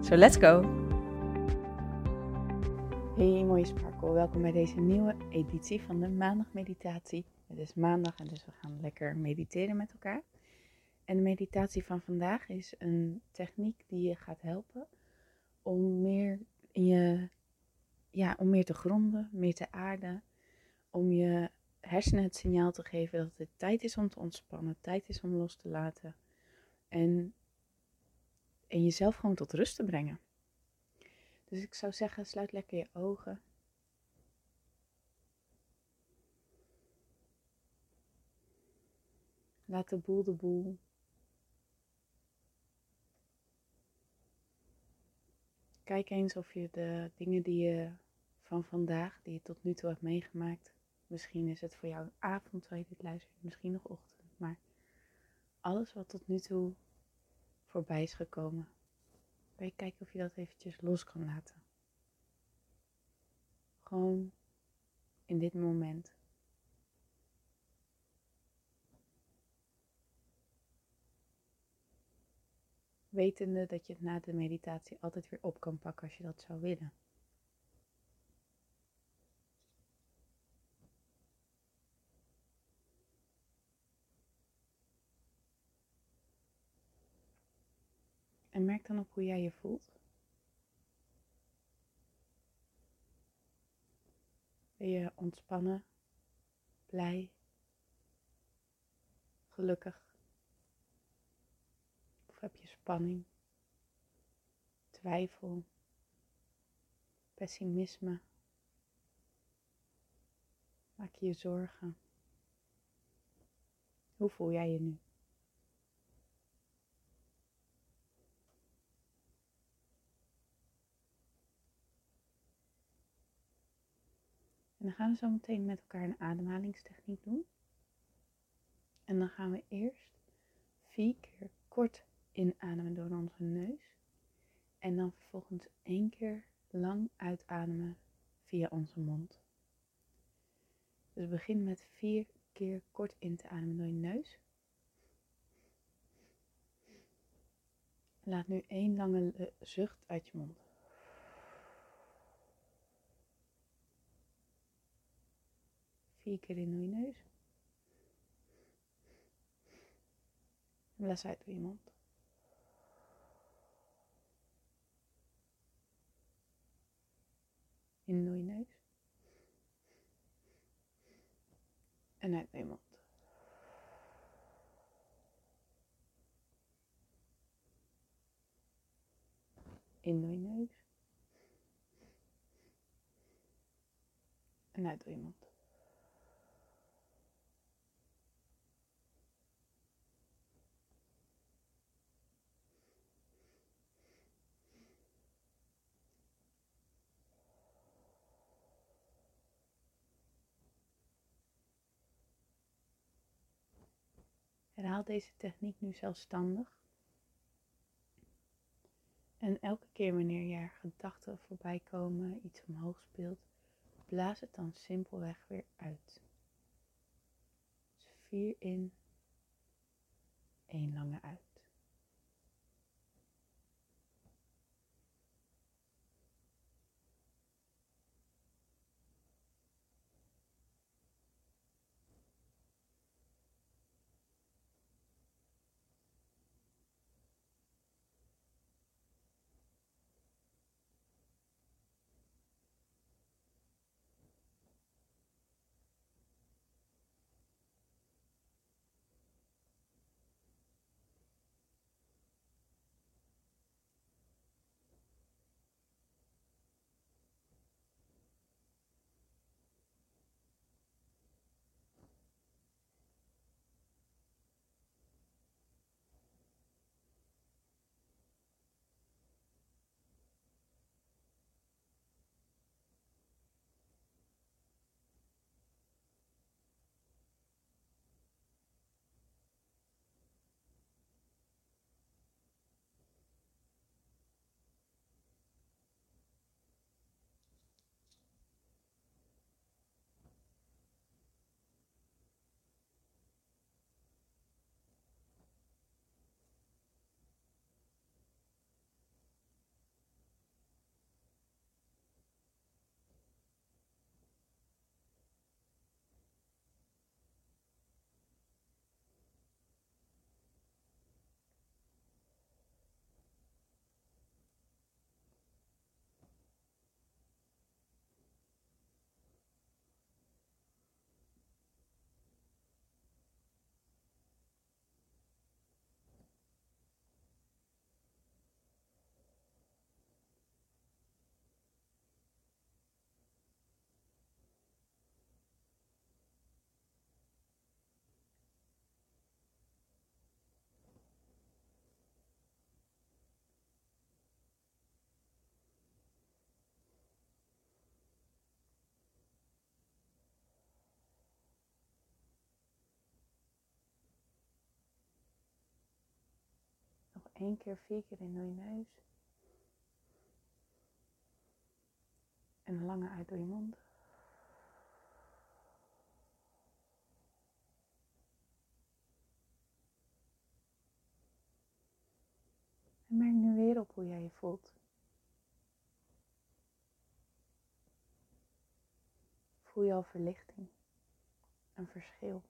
So let's go! Hey mooie sparkle, welkom bij deze nieuwe editie van de maandag meditatie. Het is maandag en dus we gaan lekker mediteren met elkaar. En de meditatie van vandaag is een techniek die je gaat helpen om meer in je, ja, om meer te gronden, meer te aarden, om je hersenen het signaal te geven dat het tijd is om te ontspannen, tijd is om los te laten en, en jezelf gewoon tot rust te brengen. Dus ik zou zeggen, sluit lekker je ogen. Laat de boel de boel. Kijk eens of je de dingen die je van vandaag, die je tot nu toe hebt meegemaakt, misschien is het voor jou avond terwijl je dit luistert, misschien nog ochtend, maar alles wat tot nu toe voorbij is gekomen, wil je kijken of je dat eventjes los kan laten. Gewoon in dit moment. Wetende dat je het na de meditatie altijd weer op kan pakken als je dat zou willen. Merk dan op hoe jij je voelt. Ben je ontspannen, blij, gelukkig? Of heb je spanning, twijfel, pessimisme? Maak je je zorgen? Hoe voel jij je nu? Dan gaan we zo meteen met elkaar een ademhalingstechniek doen. En dan gaan we eerst vier keer kort inademen door onze neus. En dan vervolgens één keer lang uitademen via onze mond. Dus begin met vier keer kort in te ademen door je neus. Laat nu één lange zucht uit je mond. Vier keer in door je neus. En blaas uit door je mond. In door je neus. En uit door je mond. In door je neus. En uit door je mond. Herhaal deze techniek nu zelfstandig. En elke keer wanneer je gedachten voorbij komen, iets omhoog speelt, blaas het dan simpelweg weer uit. Dus vier in, één lange uit. Één keer, vier keer in door je neus. En een lange uit door je mond. En merk nu weer op hoe jij je voelt. Voel je al verlichting, een verschil.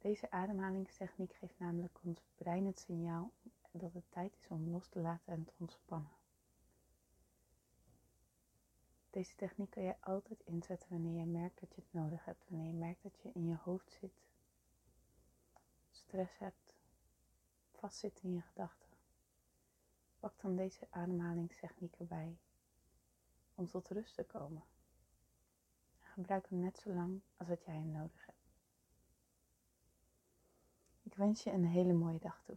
Deze ademhalingstechniek geeft namelijk ons brein het signaal dat het tijd is om los te laten en te ontspannen. Deze techniek kan je altijd inzetten wanneer je merkt dat je het nodig hebt, wanneer je merkt dat je in je hoofd zit, stress hebt, vastzit in je gedachten. Pak dan deze ademhalingstechniek erbij om tot rust te komen. Gebruik hem net zo lang als dat jij hem nodig hebt. Wens je een hele mooie dag toe.